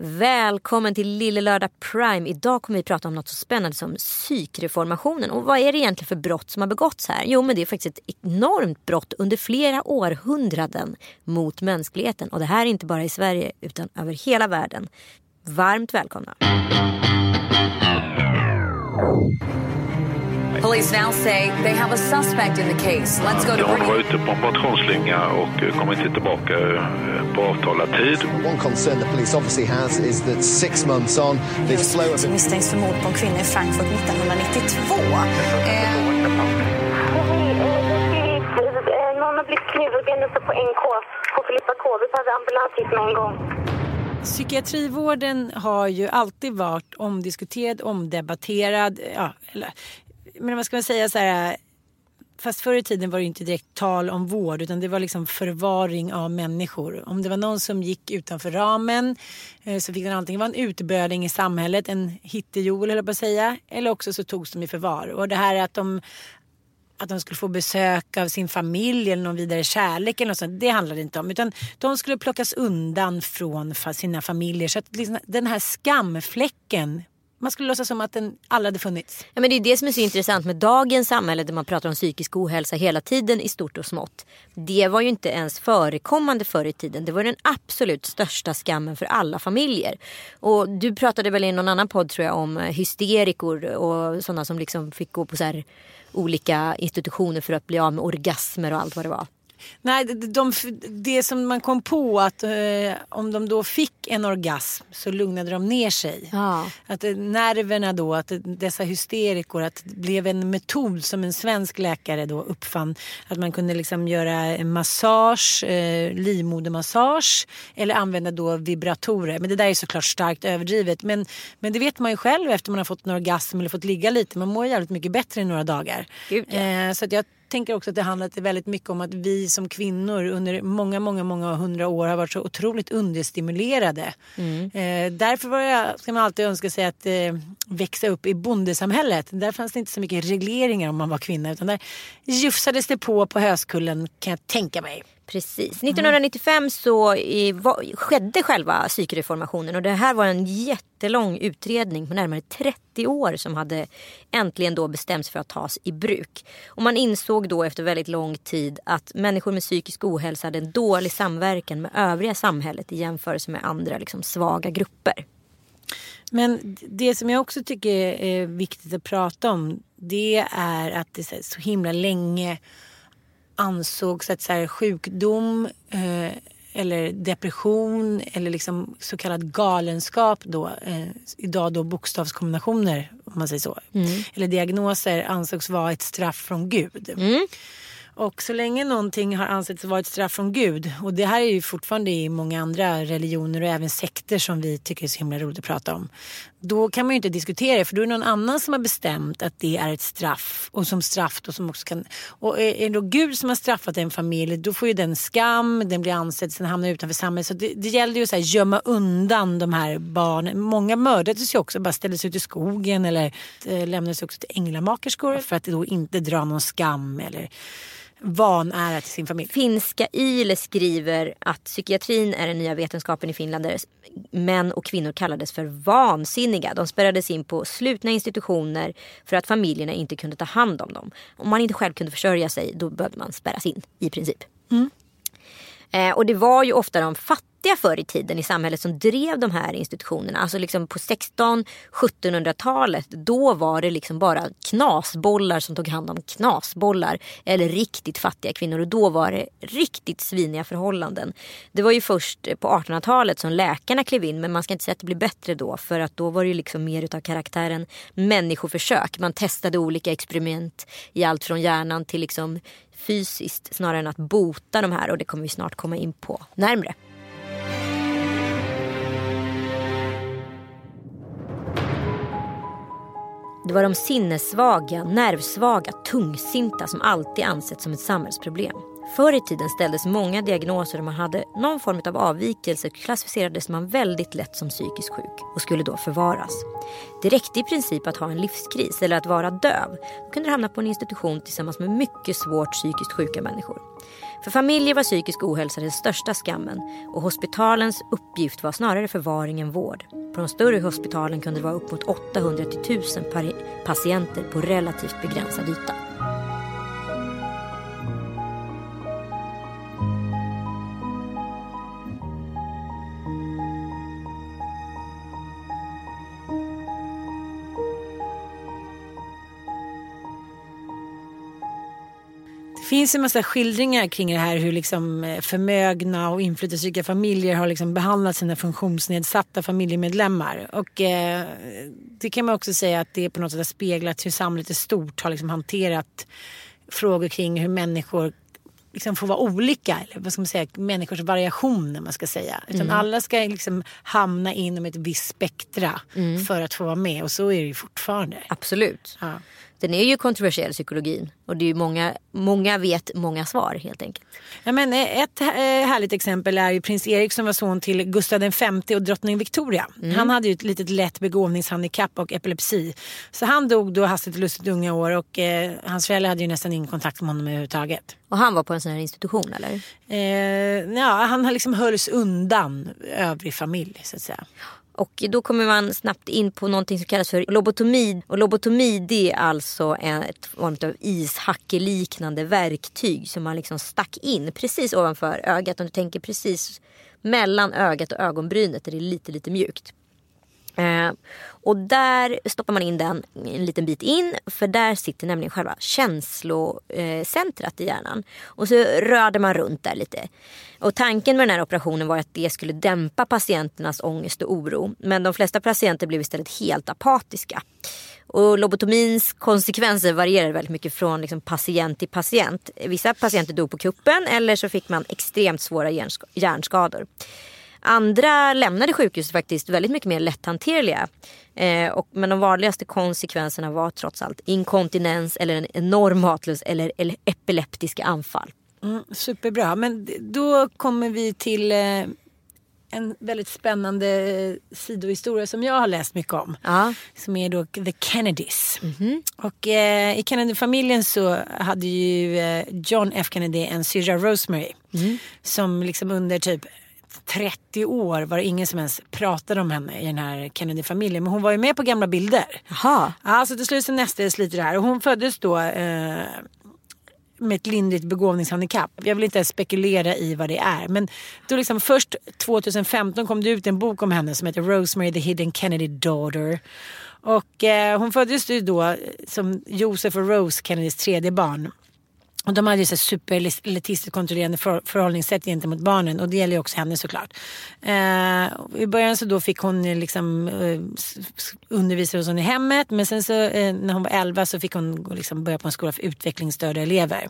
Välkommen till Lille Lördag Prime. Idag kommer vi prata om något så spännande som psykreformationen. Och vad är det egentligen för brott som har begåtts här? Jo, men det är faktiskt ett enormt brott under flera århundraden mot mänskligheten. Och det här är inte bara i Sverige utan över hela världen. Varmt välkomna. Police now say they have a suspect in the case. Let's go to Ja, hon var ute på en motionsslinga och eh, kom inte tillbaka eh, på avtalad tid. One concern the police obviously has is that six months on, the flow of som misstänks för mord på en kvinna i Frankfurt 1992. Eh, blivit knivhuggen uppe på NK på Filippa K. Vi behöver ambulans hit med en gång. Psykiatrivården har ju alltid varit omdiskuterad, omdebatterad. Ja, eller, men vad ska man säga så här. Fast förr i tiden var det inte direkt tal om vård utan det var liksom förvaring av människor. Om det var någon som gick utanför ramen eh, så fick den antingen vara en utböling i samhället, en hittejoel eller på att säga. Eller också så togs de i förvar. Och det här att de att de skulle få besök av sin familj eller någon vidare kärlek eller något sånt. Det handlade det inte om. Utan de skulle plockas undan från sina familjer. Så att liksom, den här skamfläcken, man skulle låtsas som att den aldrig hade funnits. Ja, men det är det som är så intressant med dagens samhälle där man pratar om psykisk ohälsa hela tiden i stort och smått. Det var ju inte ens förekommande förr i tiden. Det var den absolut största skammen för alla familjer. Och du pratade väl i någon annan podd tror jag om eh, hysterikor och sådana som liksom fick gå på så här olika institutioner för att bli av med orgasmer och allt vad det var. Nej, de, de, det som man kom på att eh, om de då fick en orgasm så lugnade de ner sig. Ja. Att eh, nerverna då, att eh, dessa hysterikor, att det blev en metod som en svensk läkare då uppfann. Att man kunde liksom göra en massage, eh, livmodermassage eller använda då vibratorer. Men det där är såklart starkt överdrivet. Men, men det vet man ju själv efter man har fått en orgasm eller fått ligga lite. Man mår jävligt mycket bättre i några dagar. Gud, ja. eh, så att jag tänker också att det handlar väldigt mycket om att vi som kvinnor under många, många, många hundra år har varit så otroligt understimulerade. Eh, därför var jag, ska man alltid önska sig att eh, växa upp i bondesamhället. Där fanns det inte så mycket regleringar om man var kvinna utan där jufsades det på på höskullen kan jag tänka mig. Precis. 1995 så i, skedde själva psykreformationen och det här var en jättelång utredning på närmare 30 år som hade äntligen då bestämts för att tas i bruk. Och man insåg då efter väldigt lång tid att människor med psykisk ohälsa hade en dålig samverkan med övriga samhället i jämförelse med andra liksom, svaga grupper. Men det som jag också tycker är viktigt att prata om det är att det så himla länge ansågs att så här sjukdom eh, eller depression eller liksom så kallad galenskap då, eh, idag då bokstavskombinationer om man säger så, eller diagnoser ansågs vara ett straff från Gud. Och så länge någonting har ansetts vara ett straff från Gud och det här är ju fortfarande i många andra religioner och även sekter som vi tycker är så himla roligt att prata om. Då kan man ju inte diskutera det för då är det någon annan som har bestämt att det är ett straff och som straff då som också kan... Och är det då Gud som har straffat en familj då får ju den skam, den blir ansedd, sen hamnar utanför samhället. Så det, det gäller ju att gömma undan de här barnen. Många mördades ju också, bara ställdes ut i skogen eller eh, lämnades också till änglamakerskor för att då inte dra någon skam eller vanära till sin familj. Finska Yle skriver att psykiatrin är den nya vetenskapen i Finland där män och kvinnor kallades för vansinniga. De spärrades in på slutna institutioner för att familjerna inte kunde ta hand om dem. Om man inte själv kunde försörja sig då behövde man spärras in i princip. Eh, och det var ju ofta de fattiga förr i tiden i samhället som drev de här institutionerna. Alltså liksom på 16-1700-talet då var det liksom bara knasbollar som tog hand om knasbollar. Eller riktigt fattiga kvinnor och då var det riktigt sviniga förhållanden. Det var ju först på 1800-talet som läkarna klev in men man ska inte säga att det blev bättre då för att då var det ju liksom mer utav karaktären människoförsök. Man testade olika experiment i allt från hjärnan till liksom fysiskt snarare än att bota de här och det kommer vi snart komma in på närmre. Det var de sinnessvaga, nervsvaga, tungsinta som alltid ansetts som ett samhällsproblem. Förr i tiden ställdes många diagnoser och man hade någon form av avvikelse klassificerades man väldigt lätt som psykiskt sjuk och skulle då förvaras. Det räckte i princip att ha en livskris eller att vara döv. Då kunde du hamna på en institution tillsammans med mycket svårt psykiskt sjuka människor. För familjer var psykisk ohälsa den största skammen och hospitalens uppgift var snarare förvaring än vård. På de större hospitalen kunde det vara upp mot 800 till 1000 patienter på relativt begränsad yta. Finns en massa skildringar kring det här hur liksom eh, förmögna och inflytelserika familjer har liksom behandlat sina funktionsnedsatta familjemedlemmar. Och eh, det kan man också säga att det på något sätt har speglat hur samhället i stort har liksom hanterat frågor kring hur människor liksom får vara olika. Eller vad ska man säga, människors variationer man ska säga. Utan Mm. alla ska liksom hamna inom ett visst spektra Mm. för att få vara med. Och så är det ju fortfarande. Absolut. Ja. Den är ju kontroversiell psykologin och det är ju många, många vet många svar helt enkelt. Ja, men eh, ett eh, härligt exempel är ju prins Erik som var son till Gustav V och drottning Victoria. Mm. Han hade ju ett litet lätt begåvningshandikapp och epilepsi. Så han dog då hastigt och lustigt unga år och eh, hans föräldrar hade ju nästan ingen kontakt med honom överhuvudtaget. Och han var på en sån här institution eller? Eh, ja, han har liksom hölls undan övrig familj så att säga. Och då kommer man snabbt in på någonting som kallas för lobotomi. Och lobotomi det är alltså ett form av ishackeliknande verktyg som man liksom stack in precis ovanför ögat. Om du tänker precis mellan ögat och ögonbrynet där det är lite, lite mjukt. Eh, och där stoppar man in den en liten bit in för där sitter nämligen själva känslocentrat i hjärnan. Och så rörde man runt där lite. Och tanken med den här operationen var att det skulle dämpa patienternas ångest och oro. Men de flesta patienter blev istället helt apatiska. Och lobotomins konsekvenser varierar väldigt mycket från liksom patient till patient. Vissa patienter dog på kuppen eller så fick man extremt svåra hjärnsk- hjärnskador. Andra lämnade sjukhuset faktiskt väldigt mycket mer lätthanterliga. Eh, och, men de vanligaste konsekvenserna var trots allt inkontinens eller en enorm matlust eller, eller epileptiska anfall. Mm, superbra, men då kommer vi till eh, en väldigt spännande eh, sidohistoria som jag har läst mycket om. Ja. Som är då The Kennedys. Och eh, i Kennedy-familjen så hade ju eh, John F Kennedy en syrra Rosemary. Som liksom under typ 30 år var det ingen som ens pratade om henne i den här Kennedy-familjen. Men hon var ju med på gamla bilder. Jaha. Ja, så till slut så nästades lite det här. Och hon föddes då eh, med ett lindrigt begåvningshandikapp. Jag vill inte ens spekulera i vad det är. Men då liksom först 2015 kom det ut en bok om henne som heter Rosemary the Hidden Kennedy Daughter. Och eh, hon föddes ju då som Joseph och Rose Kennedys tredje barn. Och de hade ju så superelitistiskt kontrollerande för, förhållningssätt gentemot barnen och det gäller ju också henne såklart. Eh, I början så då fick hon liksom eh, undervisa hos hon i hemmet men sen så eh, när hon var 11 så fick hon liksom börja på en skola för utvecklingsstörda elever.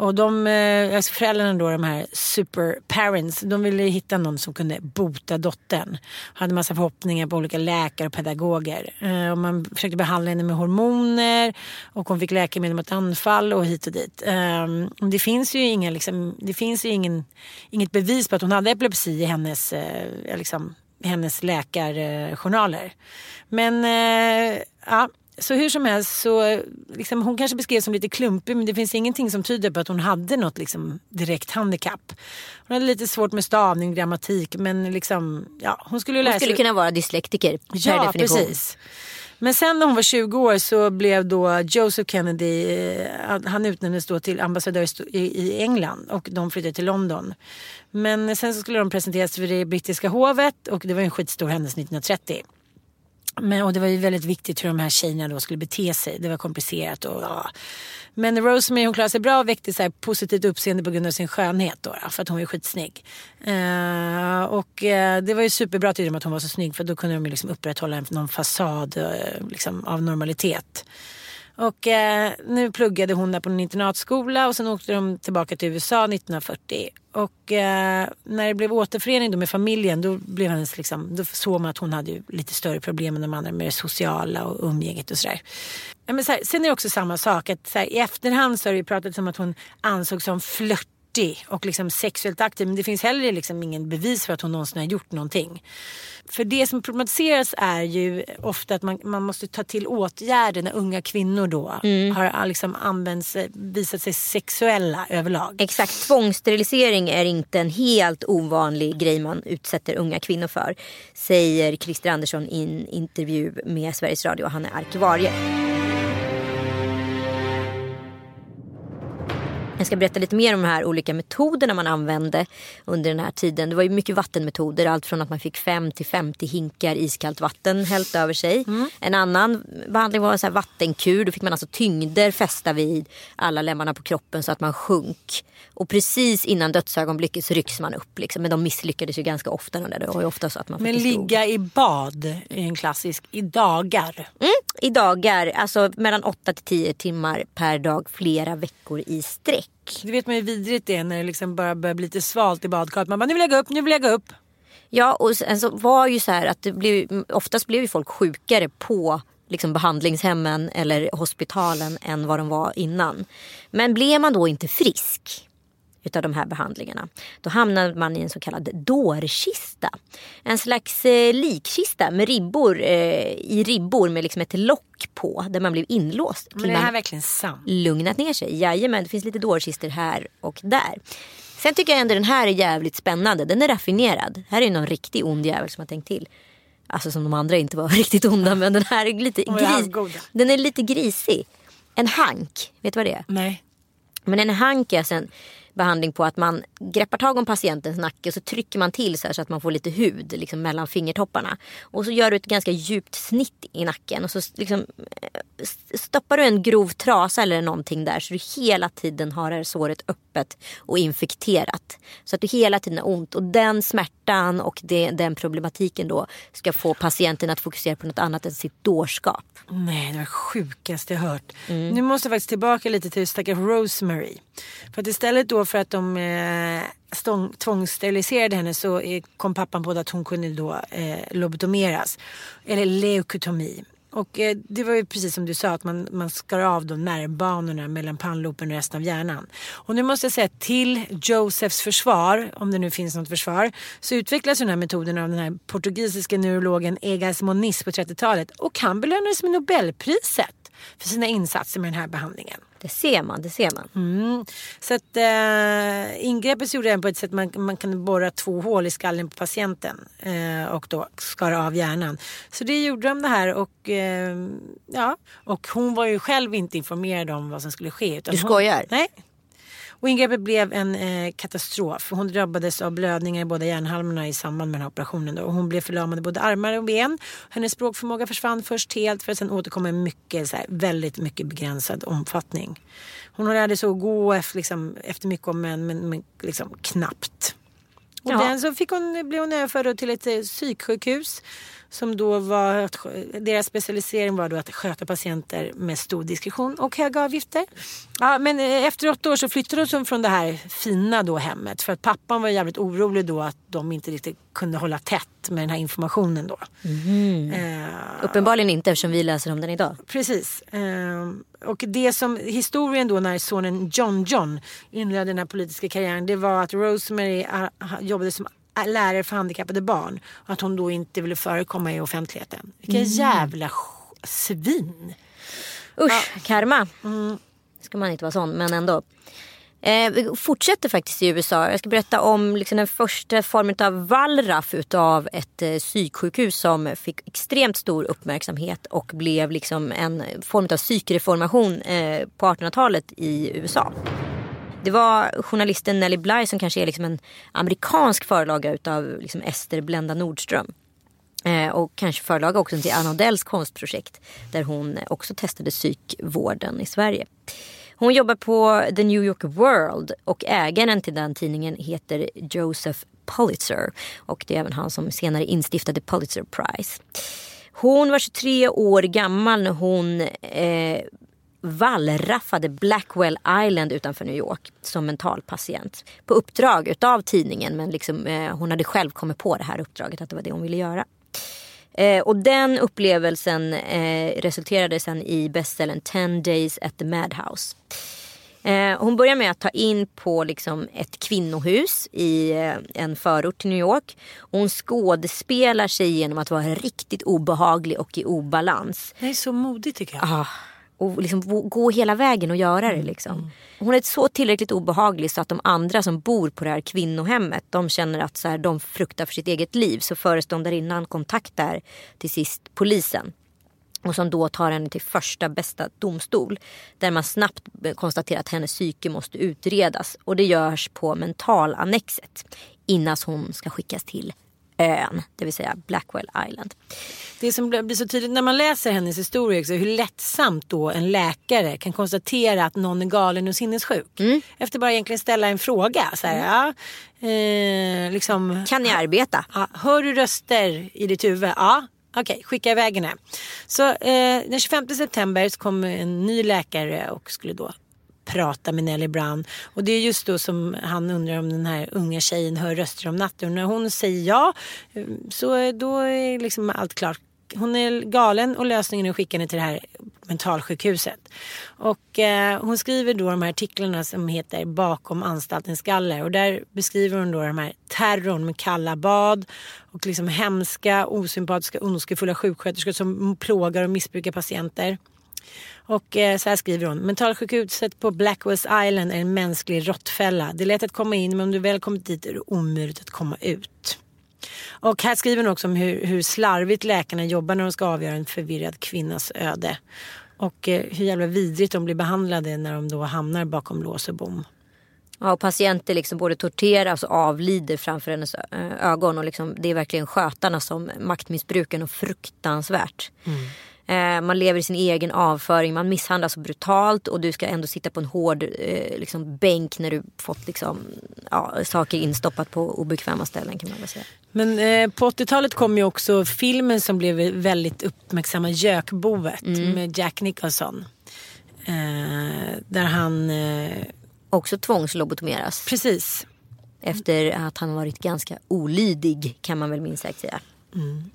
Och de, eh, alltså föräldrarna då, de här super parents, de ville hitta någon som kunde bota dottern. Hade massa förhoppningar på olika läkare och pedagoger. Eh, och man försökte behandla henne med hormoner och hon fick läkemedel mot anfall och hit och dit. Ehm, det finns ju, inga, liksom, det finns ju ingen, inget bevis på att hon hade epilepsi i hennes, eh, liksom, hennes läkarjournaler. Men eh, ja, så hur som helst så liksom, hon kanske beskrevs som lite klumpig men det finns ingenting som tyder på att hon hade något liksom, direkt handikapp. Hon hade lite svårt med stavning, grammatik men liksom, ja, hon skulle ju lära Hon skulle kunna vara dyslektiker per Ja, definition. precis. Men sen när hon var 20 år så blev då Joseph Kennedy, eh, han utnämndes då till ambassadör i- i England och de flyttade till London. Men sen så skulle de presenteras för det brittiska hovet och det var en skitstor händelse 1930. Men, och det var ju väldigt viktigt hur de här tjejerna då skulle bete sig. Det var komplicerat. Och, ja. Men Rosemary hon klarade sig bra och väckte så här positivt uppseende på grund av sin skönhet. Då, för att hon är skitsnygg. Uh, och uh, det var ju superbra tyckte de att hon var så snygg. För då kunde de ju liksom upprätthålla en, någon fasad uh, liksom, av normalitet. Och eh, nu pluggade hon där på en internatskola och sen åkte de tillbaka till USA 1940. Och eh, när det blev återförening då med familjen då, blev hennes, liksom, då såg man att hon hade ju lite större problem än de andra med det sociala och umgänget och sådär. Ja, men så här, sen är det också samma sak att så här, i efterhand så har det ju pratats om att hon ansågs som flörtig och liksom sexuellt aktiv men det finns heller liksom ingen bevis för att hon någonsin har gjort någonting. För det som problematiseras är ju ofta att man, man måste ta till åtgärder när unga kvinnor då har liksom använts, visat sig sexuella överlag. Exakt, tvångssterilisering är inte en helt ovanlig grej man utsätter unga kvinnor för. Säger Christer Andersson i en intervju med Sveriges Radio. Han är arkivarie. Jag ska berätta lite mer om de här olika metoderna man använde under den här tiden. Det var ju mycket vattenmetoder. Allt från att man fick 5 till 50 hinkar iskallt vatten hällt över sig. En annan behandling var en här vattenkur. Då fick man alltså tyngder fästa vid alla lemmarna på kroppen så att man sjunk. Och precis innan dödsögonblicket så rycks man upp. Liksom. Men de misslyckades ju ganska ofta. Det var ju ofta så att man Men ligga i bad är en klassisk. I dagar. Mm, I dagar, alltså mellan 8 till 10 timmar per dag flera veckor i sträck. Det vet man ju vidrigt det är när det liksom bara börjar bli lite svalt i badkaret. Man bara nu vill jag gå upp, nu vill jag gå upp. Ja och sen så var ju så här att det blev, oftast blev ju folk sjukare på liksom behandlingshemmen eller hospitalen än vad de var innan. Men blev man då inte frisk utav de här behandlingarna. Då hamnade man i en så kallad dårkista. En slags eh, likkista med ribbor, eh, i ribbor med liksom ett lock på där man blev inlåst. Men är det här man verkligen sant? lugnat ner sig. Jajamän, det finns lite dårkistor här och där. Sen tycker jag ändå den här är jävligt spännande. Den är raffinerad. Här är någon riktig ond jävel som har tänkt till. Alltså som de andra inte var riktigt onda men den här är lite, är gris... den är lite grisig. En hank, vet du vad det är? Nej. Men en hank är alltså en behandling på att man greppar tag om patientens nacke och så trycker man till så, så att man får lite hud liksom mellan fingertopparna. Och så gör du ett ganska djupt snitt i nacken och så liksom, eh, stoppar du en grov trasa eller någonting där så du hela tiden har det här såret öppet och infekterat. Så att du hela tiden har ont och den smärtan och det, den problematiken då ska få patienten att fokusera på något annat än sitt dårskap. Nej, det var det sjukaste jag hört. Nu måste jag faktiskt tillbaka lite till stackars Rosemary. För att istället då för att de eh, stång, tvångssteriliserade henne så eh, kom pappan på att hon kunde då eh, lobotomeras. Eller leukotomi. Och eh, det var ju precis som du sa att man, man skar av de nervbanorna mellan pannloben och resten av hjärnan. Och nu måste jag säga till Josephs försvar, om det nu finns något försvar, så utvecklas den här metoden av den här portugisiska neurologen Egas Moniz på 30-talet och han belönades med Nobelpriset för sina insatser med den här behandlingen. Det ser man, det ser man. Mm. Så att eh, ingreppet gjorde jag på ett sätt man, man kan borra två hål i skallen på patienten eh, och då skara av hjärnan. Så det gjorde de det här och eh, ja, och hon var ju själv inte informerad om vad som skulle ske. Du skojar? Hon, nej. Och ingreppet blev en eh, katastrof. Hon drabbades av blödningar i båda hjärnhalvorna i samband med den här operationen. Då. Och hon blev förlamad i både armar och ben. Hennes språkförmåga försvann först helt för att sen återkomma i mycket, så här, väldigt mycket begränsad omfattning. Hon lärde sig att gå efter, liksom, efter mycket om men, men, men liksom, knappt. Och Ja. den så fick hon, blev hon överförd till ett eh, psyksjukhus. Som då var, att deras specialisering var då att sköta patienter med stor diskretion och höga avgifter. Ja, men eh, efter åtta år så flyttade de från det här fina då hemmet. För att pappan var jävligt orolig då att de inte riktigt kunde hålla tätt med den här informationen då. Eh, Uppenbarligen inte eftersom vi läser om den idag. Precis. Ehm, och det som historien då när sonen John John inledde den här politiska karriären det var att Rosemary ah, jobbade som lärare för handikappade barn. Och att hon då inte ville förekomma i offentligheten. Vilka jävla sk- svin. Usch, karma. ska man inte vara sån, men ändå. Eh, vi fortsätter faktiskt i USA. Jag ska berätta om liksom den första formen av wallraff utav ett eh, psyksjukhus som fick extremt stor uppmärksamhet och blev liksom en form av psykreformation eh, på 1800-talet i USA. Det var journalisten Nelly Bly som kanske är liksom en amerikansk förlaga utav liksom Ester Blenda Nordström. Eh, och kanske förlaga också till Anna Odells konstprojekt där hon också testade psykvården i Sverige. Hon jobbar på The New York World och ägaren till den tidningen heter Joseph Pulitzer. Och det är även han som senare instiftade Pulitzer Prize. Hon var 23 år gammal när hon eh, wallraffade Blackwell Island utanför New York som mentalpatient. På uppdrag utav tidningen men liksom, eh, hon hade själv kommit på det här uppdraget att det var det hon ville göra. Eh, och den upplevelsen eh, resulterade sen i bestsellern 10 days at the Madhouse. Eh, hon börjar med att ta in på liksom ett kvinnohus i eh, en förort till New York. Hon skådespelar sig genom att vara riktigt obehaglig och i obalans. Det är så modigt tycker jag. Ah, och liksom gå hela vägen och göra det. Liksom. Hon är så tillräckligt obehaglig så att de andra som bor på det här kvinnohemmet de känner att så här, de fruktar för sitt eget liv. Så föreståndarinnan kontaktar till sist polisen. Och som då tar henne till första bästa domstol. Där man snabbt konstaterar att hennes psyke måste utredas. Och det görs på mentalannexet. Innan hon ska skickas till ön, det vill säga Blackwell Island. Det som blir så tydligt när man läser hennes historia också, hur lättsamt då en läkare kan konstatera att någon är galen och sinnessjuk. Mm. Efter bara egentligen ställa en fråga. Så här, mm. ja, eh, liksom, kan ni arbeta? Ja, hör du röster i ditt huvud? Ja. Okej, okay, skicka iväg henne. Så eh, den 25 september så kom en ny läkare och skulle då prata med Nelly Brown. Och det är just då som han undrar om den här unga tjejen hör röster om natten. Och när hon säger ja så då är liksom allt klart. Hon är galen och lösningen är att skicka henne till det här mentalsjukhuset. Och eh, hon skriver då de här artiklarna som heter Bakom anstaltens galler. Och där beskriver hon då de här terrorn med kalla bad och liksom hemska, osympatiska, ondskefulla sjuksköterskor som plågar och missbrukar patienter. Och eh, så här skriver hon. Mentalsjukhuset på Blackwest Island är en mänsklig råttfälla. Det är lätt att komma in men om du väl kommit dit är det omöjligt att komma ut. Och här skriver hon också om hur, hur slarvigt läkarna jobbar när de ska avgöra en förvirrad kvinnas öde. Och eh, hur jävla vidrigt de blir behandlade när de då hamnar bakom lås och bom. Ja, och patienter liksom både torteras och avlider framför hennes eh, ögon. Och liksom, det är verkligen skötarna som maktmissbrukar något fruktansvärt. Mm. Eh, man lever i sin egen avföring, man misshandlas brutalt och du ska ändå sitta på en hård eh, liksom, bänk när du fått liksom, ja, saker instoppat på obekväma ställen kan man väl säga. Men eh, på 80-talet kom ju också filmen som blev väldigt uppmärksamma, Gökboet mm. med Jack Nicholson. Eh, där han... Eh, också tvångslobotomeras. Precis. Efter att han varit ganska olydig kan man väl minst sagt säga. Mm.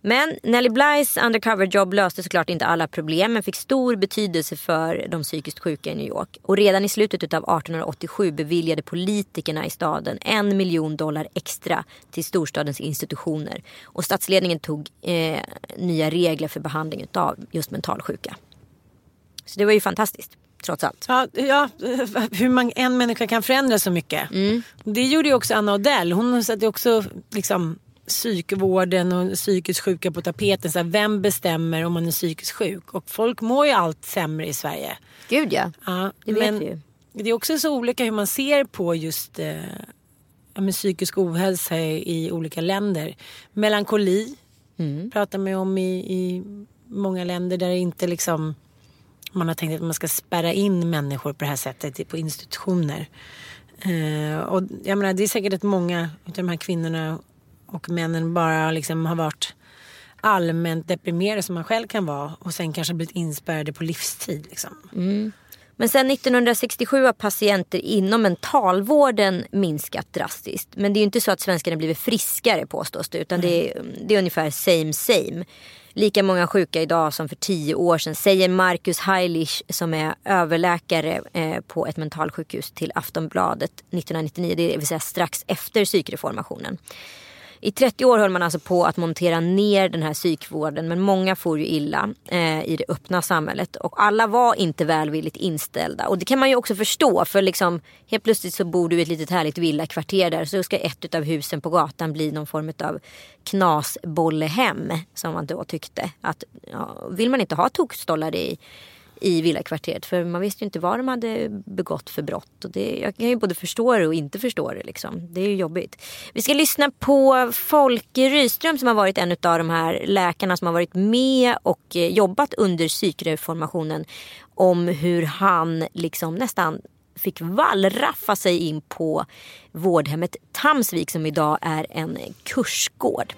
Men Nelly Blys undercover-jobb löste såklart inte alla problem men fick stor betydelse för de psykiskt sjuka i New York. Och redan i slutet av 1887 beviljade politikerna i staden en miljon dollar extra till storstadens institutioner. Och statsledningen tog eh, nya regler för behandling av just mentalsjuka. Så det var ju fantastiskt. Trots allt. Ja, ja hur man, en människa kan förändra så mycket. Mm. Det gjorde ju också Anna Odell. Hon satte också liksom psykvården och psykiskt sjuka på tapeten. Så här, vem bestämmer om man är psykiskt sjuk? Och folk mår ju allt sämre i Sverige. Gud ja, ja det vet vi ju. Det är också så olika hur man ser på just eh, med psykisk ohälsa i, i olika länder. Melankoli mm. pratar man om i, i många länder där det inte liksom man har tänkt att man ska spärra in människor på det här sättet på institutioner. Eh, och jag menar, det är säkert att många av de här kvinnorna och männen bara liksom har varit allmänt deprimerade som man själv kan vara och sen kanske blivit inspärrade på livstid. Liksom. Mm. Men sen 1967 har patienter inom mentalvården minskat drastiskt. Men det är ju inte så att svenskarna blivit friskare påstås det. Utan mm. det, är, det är ungefär same same. Lika många sjuka idag som för tio år sedan säger Marcus Heilich som är överläkare eh, på ett mentalsjukhus till Aftonbladet 1999. Det vill säga strax efter psykreformationen. I 30 år höll man alltså på att montera ner den här psykvården men många får ju illa eh, i det öppna samhället och alla var inte välvilligt inställda. Och det kan man ju också förstå för liksom helt plötsligt så bor du i ett litet härligt villakvarter där så ska ett av husen på gatan bli någon form av knasbollehem som man då tyckte. Att, ja, vill man inte ha tokstollar i i villakvarteret. För man visste ju inte vad de hade begått för brott. Och det, jag kan ju både förstå det och inte förstå det. Liksom. Det är ju jobbigt. Vi ska lyssna på Folke Ryström som har varit en av de här läkarna som har varit med och eh, jobbat under psykreformationen. Om hur han liksom nästan fick vallraffa sig in på vårdhemmet Tamsvik som idag är en kursgård.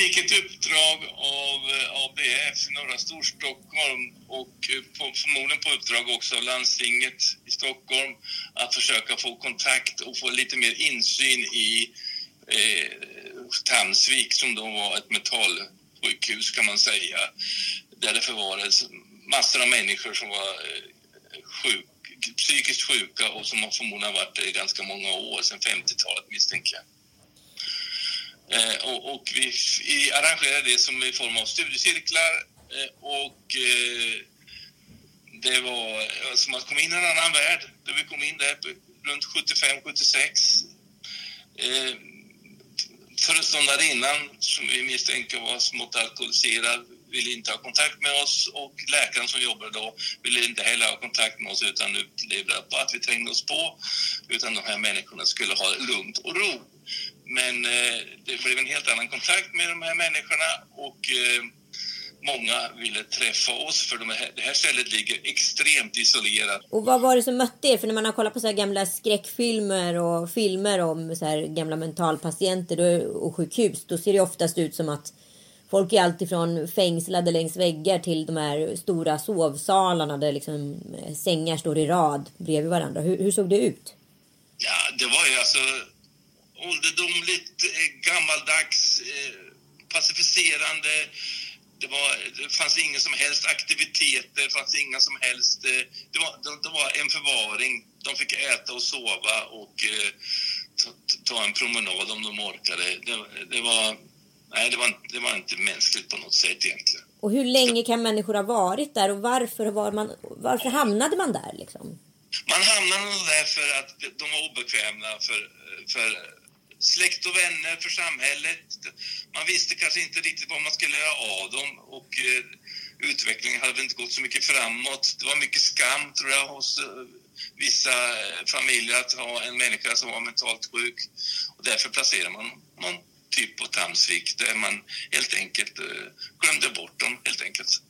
Fick ett uppdrag av eh, ABF i norra Storstockholm och eh, på, förmodligen på uppdrag också av landstinget i Stockholm att försöka få kontakt och få lite mer insyn i eh, Tamsvik som då var ett metallsjukhus kan man säga. Där det förvarades massor av människor som var eh, sjuk, psykiskt sjuka och som har förmodligen varit det i ganska många år, sedan 50-talet misstänker jag. Eh, och, och vi, vi arrangerade det som i form av studiecirklar eh, och eh, det var eh, som att komma in i en annan värld. Då vi kom in där runt 75-76. Eh, Föreståndarinnan, som vi misstänker var smått alkoholiserad, ville inte ha kontakt med oss och läkaren som jobbade då ville inte heller ha kontakt med oss utan upplevde att vi trängde oss på. Utan de här människorna skulle ha lugnt och ro. Men eh, det blev en helt annan kontakt med de här människorna och eh, många ville träffa oss för de här, det här stället ligger extremt isolerat. Och vad var det som mötte er? För när man har kollat på så gamla skräckfilmer och filmer om så här gamla mentalpatienter och sjukhus, då ser det oftast ut som att folk är alltifrån fängslade längs väggar till de här stora sovsalarna där liksom eh, sängar står i rad bredvid varandra. Hur, hur såg det ut? Ja, det var ju alltså ålderdomligt, eh, gammaldags, eh, pacificerande. Det, var, det fanns ingen som helst aktiviteter, det fanns inga som helst... Eh, det var, det, det var en förvaring. De fick äta och sova och ta, ta en promenad om de orkade. Det, det, var, nej, det, var, det var inte mänskligt på något sätt egentligen. Och hur länge kan människor ha varit där och varför, var man, varför hamnade man där? Liksom? Man hamnade där för att de var obekväma för, för släkt och vänner, för samhället. Man visste kanske inte riktigt vad man skulle göra av dem och eh, utvecklingen hade inte gått så mycket framåt. Det var mycket skam, tror jag, hos eh, vissa eh, familjer att ha en människa som var mentalt sjuk. Och därför placerar man någon typ på Tamsvik där man helt enkelt eh, glömde bort dem, helt enkelt.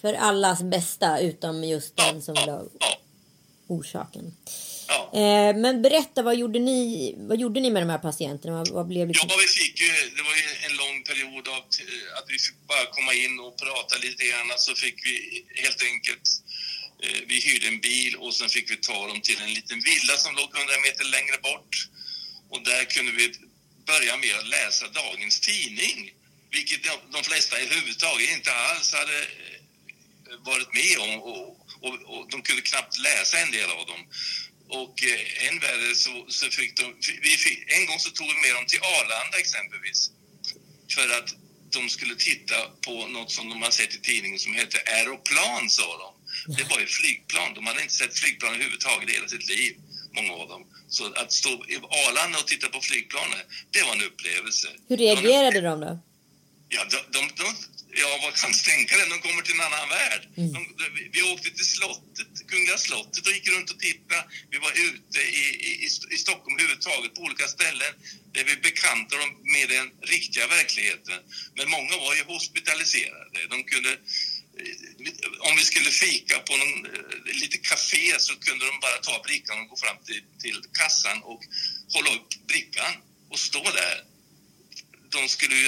För allas bästa, utom just den som ja, var ja. orsaken. Ja. Eh, men berätta, vad gjorde, ni, vad gjorde ni med de här patienterna? Vad, vad blev liksom... Ja, vi fick ju, det var ju en lång period av att vi fick bara komma in och prata lite grann. Så fick vi helt enkelt, eh, vi hyrde en bil och sen fick vi ta dem till en liten villa som låg 100 meter längre bort. Och där kunde vi börja med att läsa dagens tidning. Vilket de, de flesta överhuvudtaget inte alls hade eh, varit med om. Och, och, och de kunde knappt läsa en del av dem. Och eh, än värre så, så fick de... Vi fick, en gång så tog vi med dem till Arlanda exempelvis. För att de skulle titta på något som de har sett i tidningen som heter aeroplan, sa de. Det var ju flygplan. De hade inte sett flygplan överhuvudtaget i hela sitt liv, många av dem. Så att stå i Arlanda och titta på flygplanet, det var en upplevelse. Hur reagerade de då? Ja, de, de, de, ja, vad kan tänka dig? De kommer till en annan värld. Mm. De, vi, vi åkte till slottet, Kungliga slottet och gick runt och tittade. Vi var ute i, i, i Stockholm överhuvudtaget på olika ställen där vi bekantade dem med den riktiga verkligheten. Men många var ju hospitaliserade. De kunde, om vi skulle fika på någon lite café så kunde de bara ta brickan och gå fram till, till kassan och hålla upp brickan och stå där de skulle,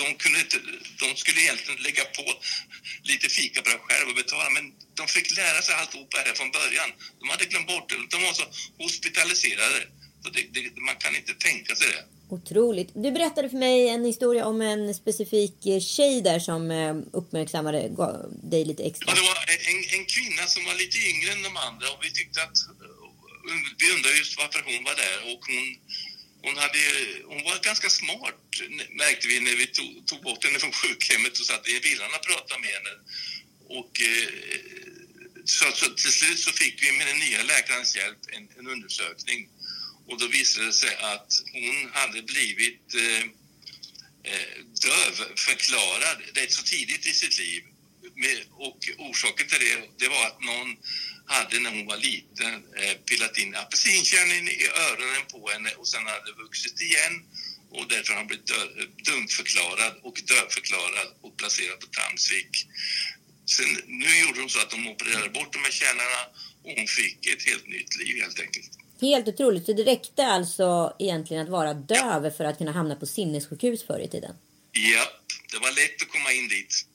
de, kunde inte, de skulle egentligen lägga på lite fikabröd själva och betala, men de fick lära sig alltihopa här från början. De hade glömt bort det. De var så hospitaliserade. Så det, det, man kan inte tänka sig det. Otroligt. Du berättade för mig en historia om en specifik eh, tjej där som eh, uppmärksammade dig lite extra. Ja, det var en, en kvinna som var lite yngre än de andra och vi tyckte att vi undrade just varför hon var där och hon, hon, hade, hon var ganska smart märkte vi när vi tog, tog bort henne från sjukhemmet och satt i bilarna och pratade med henne. Och, eh, så, så till slut så fick vi med den nya läkarens hjälp en, en undersökning och då visade det sig att hon hade blivit eh, eh dövförklarad rätt så tidigt i sitt liv. Med, och orsaken till det, det var att någon hade när hon var liten eh, pillat in apelsinkärnen i öronen på henne och sen hade det vuxit igen och därför har hon blivit dumförklarad och dövförklarad och placerad på Tramsvik. Sen, nu gjorde de så att de opererade bort de här kärnorna och hon fick ett helt nytt liv helt enkelt. Helt otroligt. Så det räckte alltså egentligen att vara döv för att kunna hamna på sinnessjukhus förr i tiden? Ja, det var lätt att komma in dit.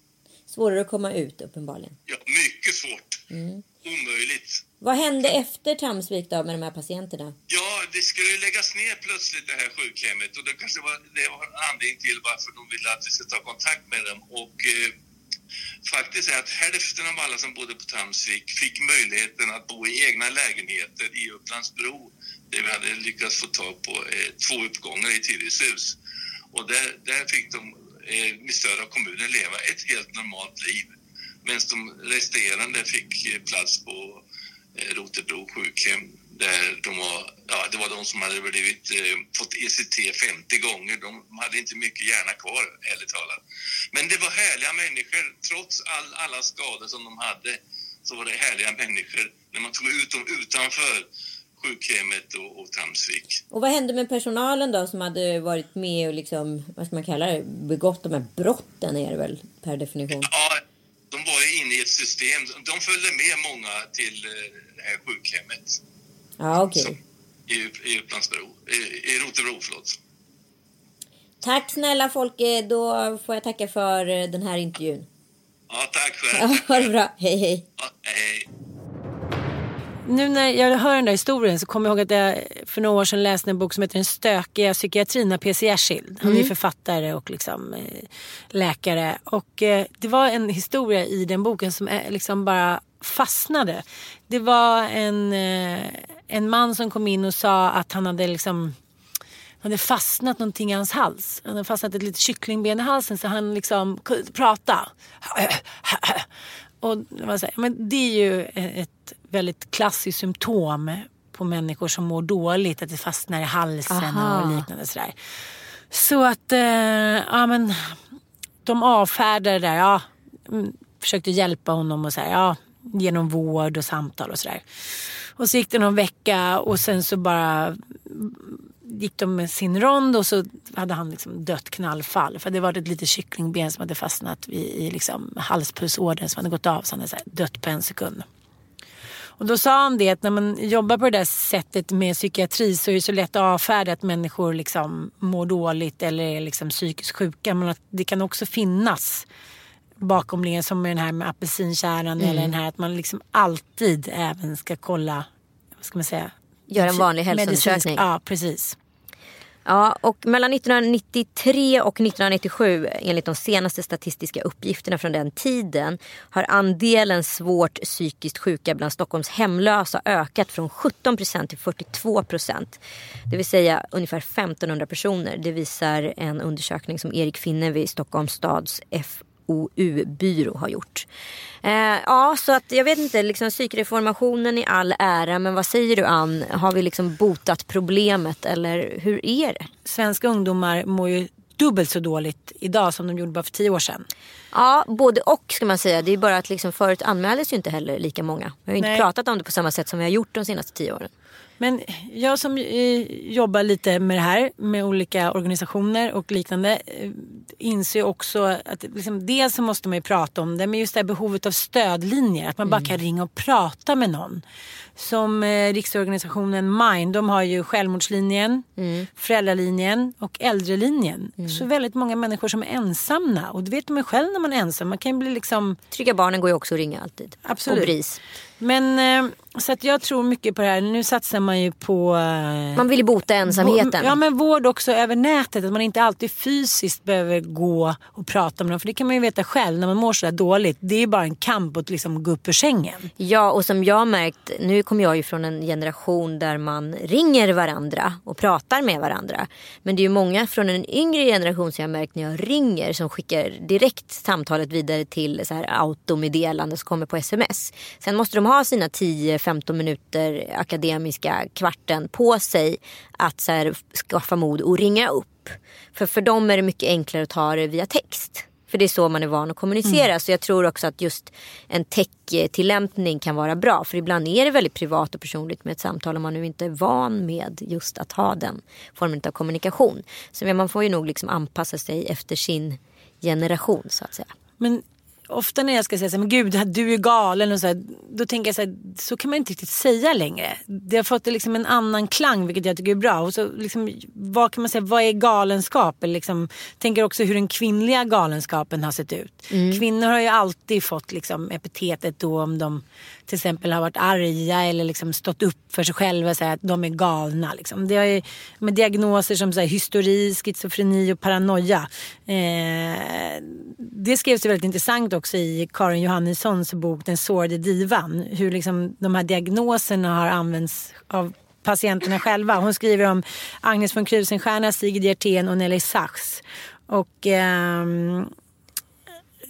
Svårare att komma ut uppenbarligen. Ja, mycket svårt. Mm. Omöjligt. Vad hände efter Tramsvik då med de här patienterna? Ja, det skulle läggas ner plötsligt det här sjukhemmet och det kanske var, det var en anledning till varför de ville att vi ska ta kontakt med dem. Och eh, faktiskt är att hälften av alla som bodde på Tramsvik fick möjligheten att bo i egna lägenheter i Upplandsbro där vi hade lyckats få tag på eh, två uppgångar i ett hyreshus. Och där, där fick de eh, med stöd av kommunen leva ett helt normalt liv. Medan de resterande fick eh, plats på eh, Rotebro sjukhem där de var, ja, det var de som hade blivit, eh, fått ECT 50 gånger. De hade inte mycket hjärna kvar, ärligt talat. Men det var härliga människor. Trots all, alla skador som de hade så var det härliga människor när man tog ut dem utanför sjukhemmet och, och Tramsvik. Och vad hände med personalen då som hade varit med och liksom, vad ska man kalla det, begått de här brotten är det väl per definition? Ja, de var ju inne i ett system. De följde med många till eh, det här sjukhemmet Ja, okej. i, i Upplandsbro, i, i Rotebro, förlåt. Tack snälla Folke, då får jag tacka för eh, den här intervjun. Ja, tack själv. Ja, ha det bra. Hej hej. Ja, hej. Nu när jag hör den där historien så kommer jag ihåg att jag för några år sedan läste en bok som heter Den stökiga psykiatrin av P.C. Jersild. Han är Mm. författare och liksom, eh, läkare. Och eh, det var en historia i den boken som eh, liksom bara fastnade. Det var en, eh, en man som kom in och sa att han hade liksom han hade fastnat någonting i hans hals. Han hade fastnat ett litet kycklingben i halsen så han liksom kunde prata. Och så här, men det är ju ett väldigt klassiskt symptom på människor som mår dåligt. Att det fastnar i halsen Aha. och liknande sådär. Så att, eh, ja men de avfärdade det där. Ja, mm, försökte hjälpa honom och så här, ja, genom vård och samtal och sådär. Och så gick det någon vecka och sen så bara gick de med sin rond och så hade han liksom dött knallfall. För det var ett litet kycklingben som hade fastnat i, i liksom halspulsådern som hade gått av. Så han hade så här dött på en sekund. Och då sa han det att när man jobbar på det där sättet med psykiatri så är det så lätt att avfärda att människor liksom mår dåligt eller är liksom psykiskt sjuka. Men att det kan också finnas bakomliggande som med den här med apelsinkärnan Mm. eller den här att man liksom alltid även ska kolla, vad ska man säga? Gör en vanlig Medicinsk- hälsoundersökning. Ja, precis. Ja, och mellan 1993 och 1997 enligt de senaste statistiska uppgifterna från den tiden har andelen svårt psykiskt sjuka bland Stockholms hemlösa ökat från 17 procent till 42 procent. Det vill säga ungefär 1500 personer. Det visar en undersökning som Erik Finne vid Stockholms stads FoU-byrå har gjort. Eh, ja, så att jag vet inte, liksom psykreformationen i all ära, men vad säger du Ann? Har vi liksom botat problemet eller hur är det? Svenska ungdomar mår ju dubbelt så dåligt idag som de gjorde bara för tio år sedan. Ja, både och ska man säga. Det är bara att liksom förut anmäldes ju inte heller lika många. Vi har ju inte pratat om det på samma sätt som vi har gjort de senaste tio åren. Men jag som eh, jobbar lite med det här med olika organisationer och liknande eh, inser också att liksom, dels så måste man ju prata om det men just det här behovet av stödlinjer. Att man bara kan ringa och prata med någon. Som eh, riksorganisationen Mind, de har ju självmordslinjen, föräldralinjen och äldrelinjen. Så väldigt många människor som är ensamma och det vet man själv när man är ensam. Man kan bli liksom Trygga barnen går ju också att ringa alltid. Absolut. Och BRIS. Men eh, så att jag tror mycket på det här. Nu satsar man ju på... eh, Man vill ju bota ensamheten. Ja men vård också över nätet. Att man inte alltid fysiskt behöver gå och prata med dem. För det kan man ju veta själv när man mår sådär dåligt. Det är ju bara en kamp att liksom gå upp ur sängen. Ja, och som jag har märkt, nu kommer jag ju från en generation där man ringer varandra och pratar med varandra. Men det är ju många från en yngre generation som jag har märkt när jag ringer som skickar direkt samtalet vidare till så här automeddelande som kommer på sms. Sen måste de ha sina 10-15 minuter akademiska kvarten på sig att så här, skaffa mod och ringa upp. För för dem är det mycket enklare att ta det via text. För det är så man är van att kommunicera. Så jag tror också att just en tech-tillämpning kan vara bra. För ibland är det väldigt privat och personligt med ett samtal om man nu inte är van med just att ha den formen av kommunikation. Så man får ju nog liksom anpassa sig efter sin generation så att säga. Men ofta när jag ska säga så här, men gud du är galen och så här, då tänker jag så här, så kan man inte riktigt säga längre. Det har fått liksom en annan klang vilket jag tycker är bra. Och så liksom, vad kan man säga, vad är galenskap? Eller liksom, tänker också hur den kvinnliga galenskapen har sett ut. Kvinnor har ju alltid fått liksom epitetet då om de till exempel har varit arga eller liksom stått upp för sig själva och säga att de är galna. Liksom. Det ju, med diagnoser som så här, hysteri, schizofreni och paranoia. Eh, det skrevs ju väldigt intressant också i Karin Johannissons bok Den sårade divan. Hur liksom de här diagnoserna har använts av patienterna själva. Hon skriver om Agnes von Krusenstjerna, Sigrid Hjertén och Nelly Sachs. Och eh,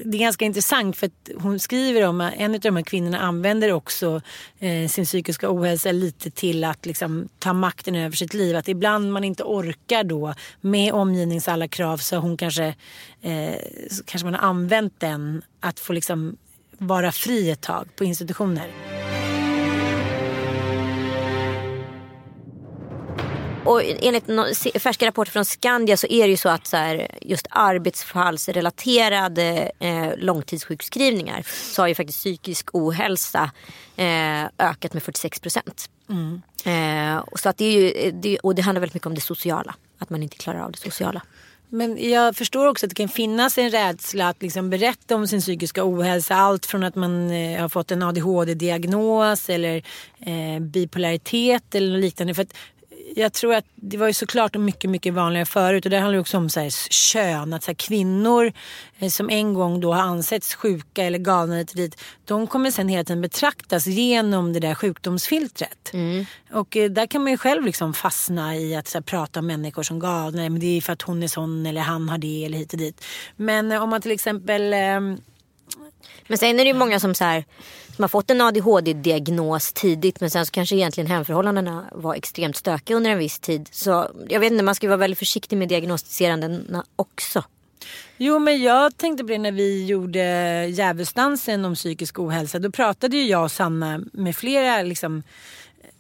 det är ganska intressant för att hon skriver om att en av de här kvinnorna använder också eh, sin psykiska ohälsa lite till att liksom, ta makten över sitt liv. Att ibland man inte orkar då med omgivningens alla krav så hon kanske, eh, så kanske man har använt den att få liksom vara fri ett tag på institutioner. Och enligt färska rapporter från Skandia så är det ju så att så här, just arbetsfallsrelaterade eh, långtidssjukskrivningar så har ju faktiskt psykisk ohälsa eh, ökat med 46 procent. Eh, och så att det är ju, det, och det handlar väldigt mycket om det sociala. Att man inte klarar av det sociala. Men jag förstår också att det kan finnas en rädsla att liksom berätta om sin psykiska ohälsa. Allt från att man eh, har fått en ADHD-diagnos eller eh, bipolaritet eller något liknande. För att jag tror att det var ju såklart mycket, mycket vanligare förut. Och det handlar också om så här, kön. Att så här, kvinnor eh, som en gång då har ansetts sjuka eller galna hit och dit. De kommer sen hela tiden betraktas genom det där sjukdomsfiltret. Och eh, där kan man ju själv liksom fastna i att så här, prata om människor som galna. Men det är för att hon är sån eller han har det eller hit och dit. Men eh, om man till exempel ehm, men sen är det ju många som, så här, som har fått en ADHD-diagnos tidigt men sen så kanske egentligen hemförhållandena var extremt stökiga under en viss tid. Så jag vet inte, man ska ju vara väldigt försiktig med diagnostiserandena också. Jo men jag tänkte på det när vi gjorde djävulsdansen om psykisk ohälsa. Då pratade ju jag och Sanna med flera liksom,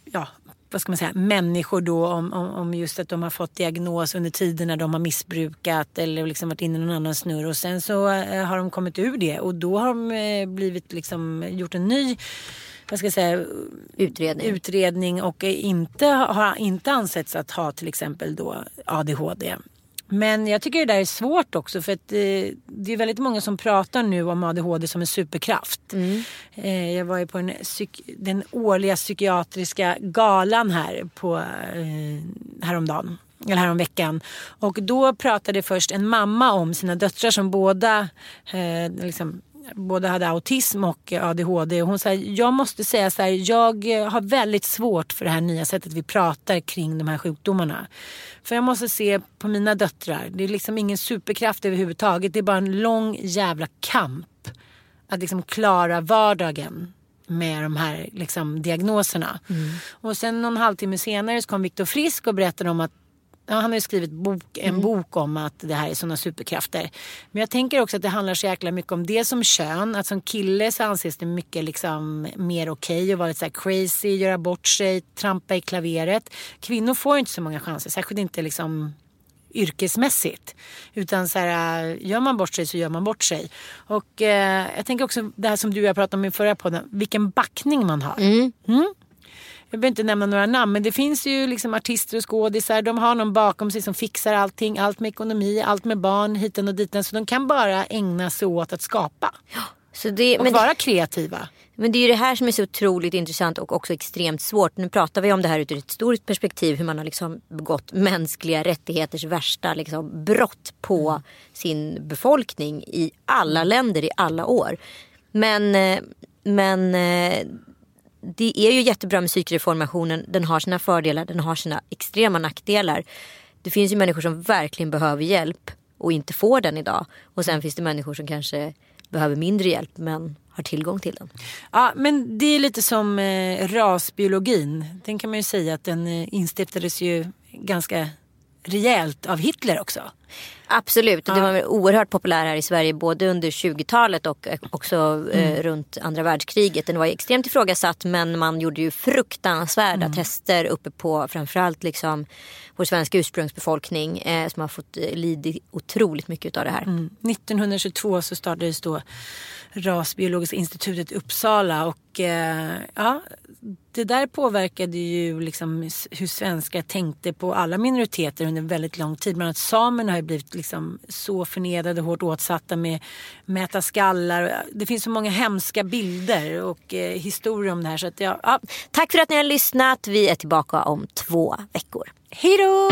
ja, vad ska man säga, människor då om, om, om just att de har fått diagnos under tiden när de har missbrukat eller liksom varit inne i någon annan snurr. Och sen så eh, har de kommit ur det och då har de eh, blivit liksom gjort en ny vad ska jag säga, utredning. utredning och inte, har inte ansetts att ha till exempel då ADHD. Men jag tycker det där är svårt också för att eh, det är väldigt många som pratar nu om ADHD som en superkraft. Eh, jag var ju på en psyk- den årliga psykiatriska galan här på eh, häromdagen. Eller häromveckan. Och då pratade först en mamma om sina döttrar som båda eh, liksom, Båda hade autism och ADHD. Och hon sa, jag måste säga så här, jag har väldigt svårt för det här nya sättet vi pratar kring de här sjukdomarna. För jag måste se på mina döttrar, det är liksom ingen superkraft överhuvudtaget. Det är bara en lång jävla kamp att liksom klara vardagen med de här liksom, diagnoserna. Och sen någon halvtimme senare så kom Viktor Frisk och berättade om att Ja, han har ju skrivit bok, en bok om att det här är sådana superkrafter. Men jag tänker också att det handlar så jäkla mycket om det som kön. Att som kille så anses det mycket liksom mer okej okay att vara lite så crazy, göra bort sig, trampa i klaveret. Kvinnor får inte så många chanser, särskilt inte liksom yrkesmässigt. Utan så här, gör man bort sig så gör man bort sig. Och eh, jag tänker också det här som du och jag pratade om i förra podden, vilken backning man har. Mm? Jag behöver inte nämna några namn men det finns ju liksom artister och skådisar. De har någon bakom sig som fixar allting. Allt med ekonomi, allt med barn, hiten och diten. Så de kan bara ägna sig åt att skapa. Så det, och men vara kreativa. Men det är ju det här som är så otroligt intressant och också extremt svårt. Nu pratar vi om det här ur ett stort perspektiv hur man har liksom begått mänskliga rättigheters värsta liksom brott på mm. sin befolkning i alla länder i alla år. Men, eh, men eh, det är ju jättebra med psykreformationen. Den har sina fördelar, den har sina extrema nackdelar. Det finns ju människor som verkligen behöver hjälp och inte får den idag. Och sen finns det människor som kanske behöver mindre hjälp men har tillgång till den. Ja men det är lite som eh, rasbiologin. Den kan man ju säga att den eh, instiftades ju ganska rejält av Hitler också. Absolut, ja. det var oerhört populär här i Sverige både under 20-talet och också eh, mm. eh, runt andra världskriget. Den var extremt ifrågasatt men man gjorde ju fruktansvärda mm. tester uppe på framförallt liksom vår svenska ursprungsbefolkning eh, som har fått eh, lidit otroligt mycket av det här. Mm. 1922 så startades då Rasbiologiska institutet i Uppsala och eh, ja, det där påverkade ju liksom hur svenskar tänkte på alla minoriteter under väldigt lång tid. Bland annat samerna har blivit liksom så förnedrade, hårt åtsatta med mäta skallar. Det finns så många hemska bilder och eh, historier om det här. Så att, ja, ja. Tack för att ni har lyssnat. Vi är tillbaka om två veckor. Hej då!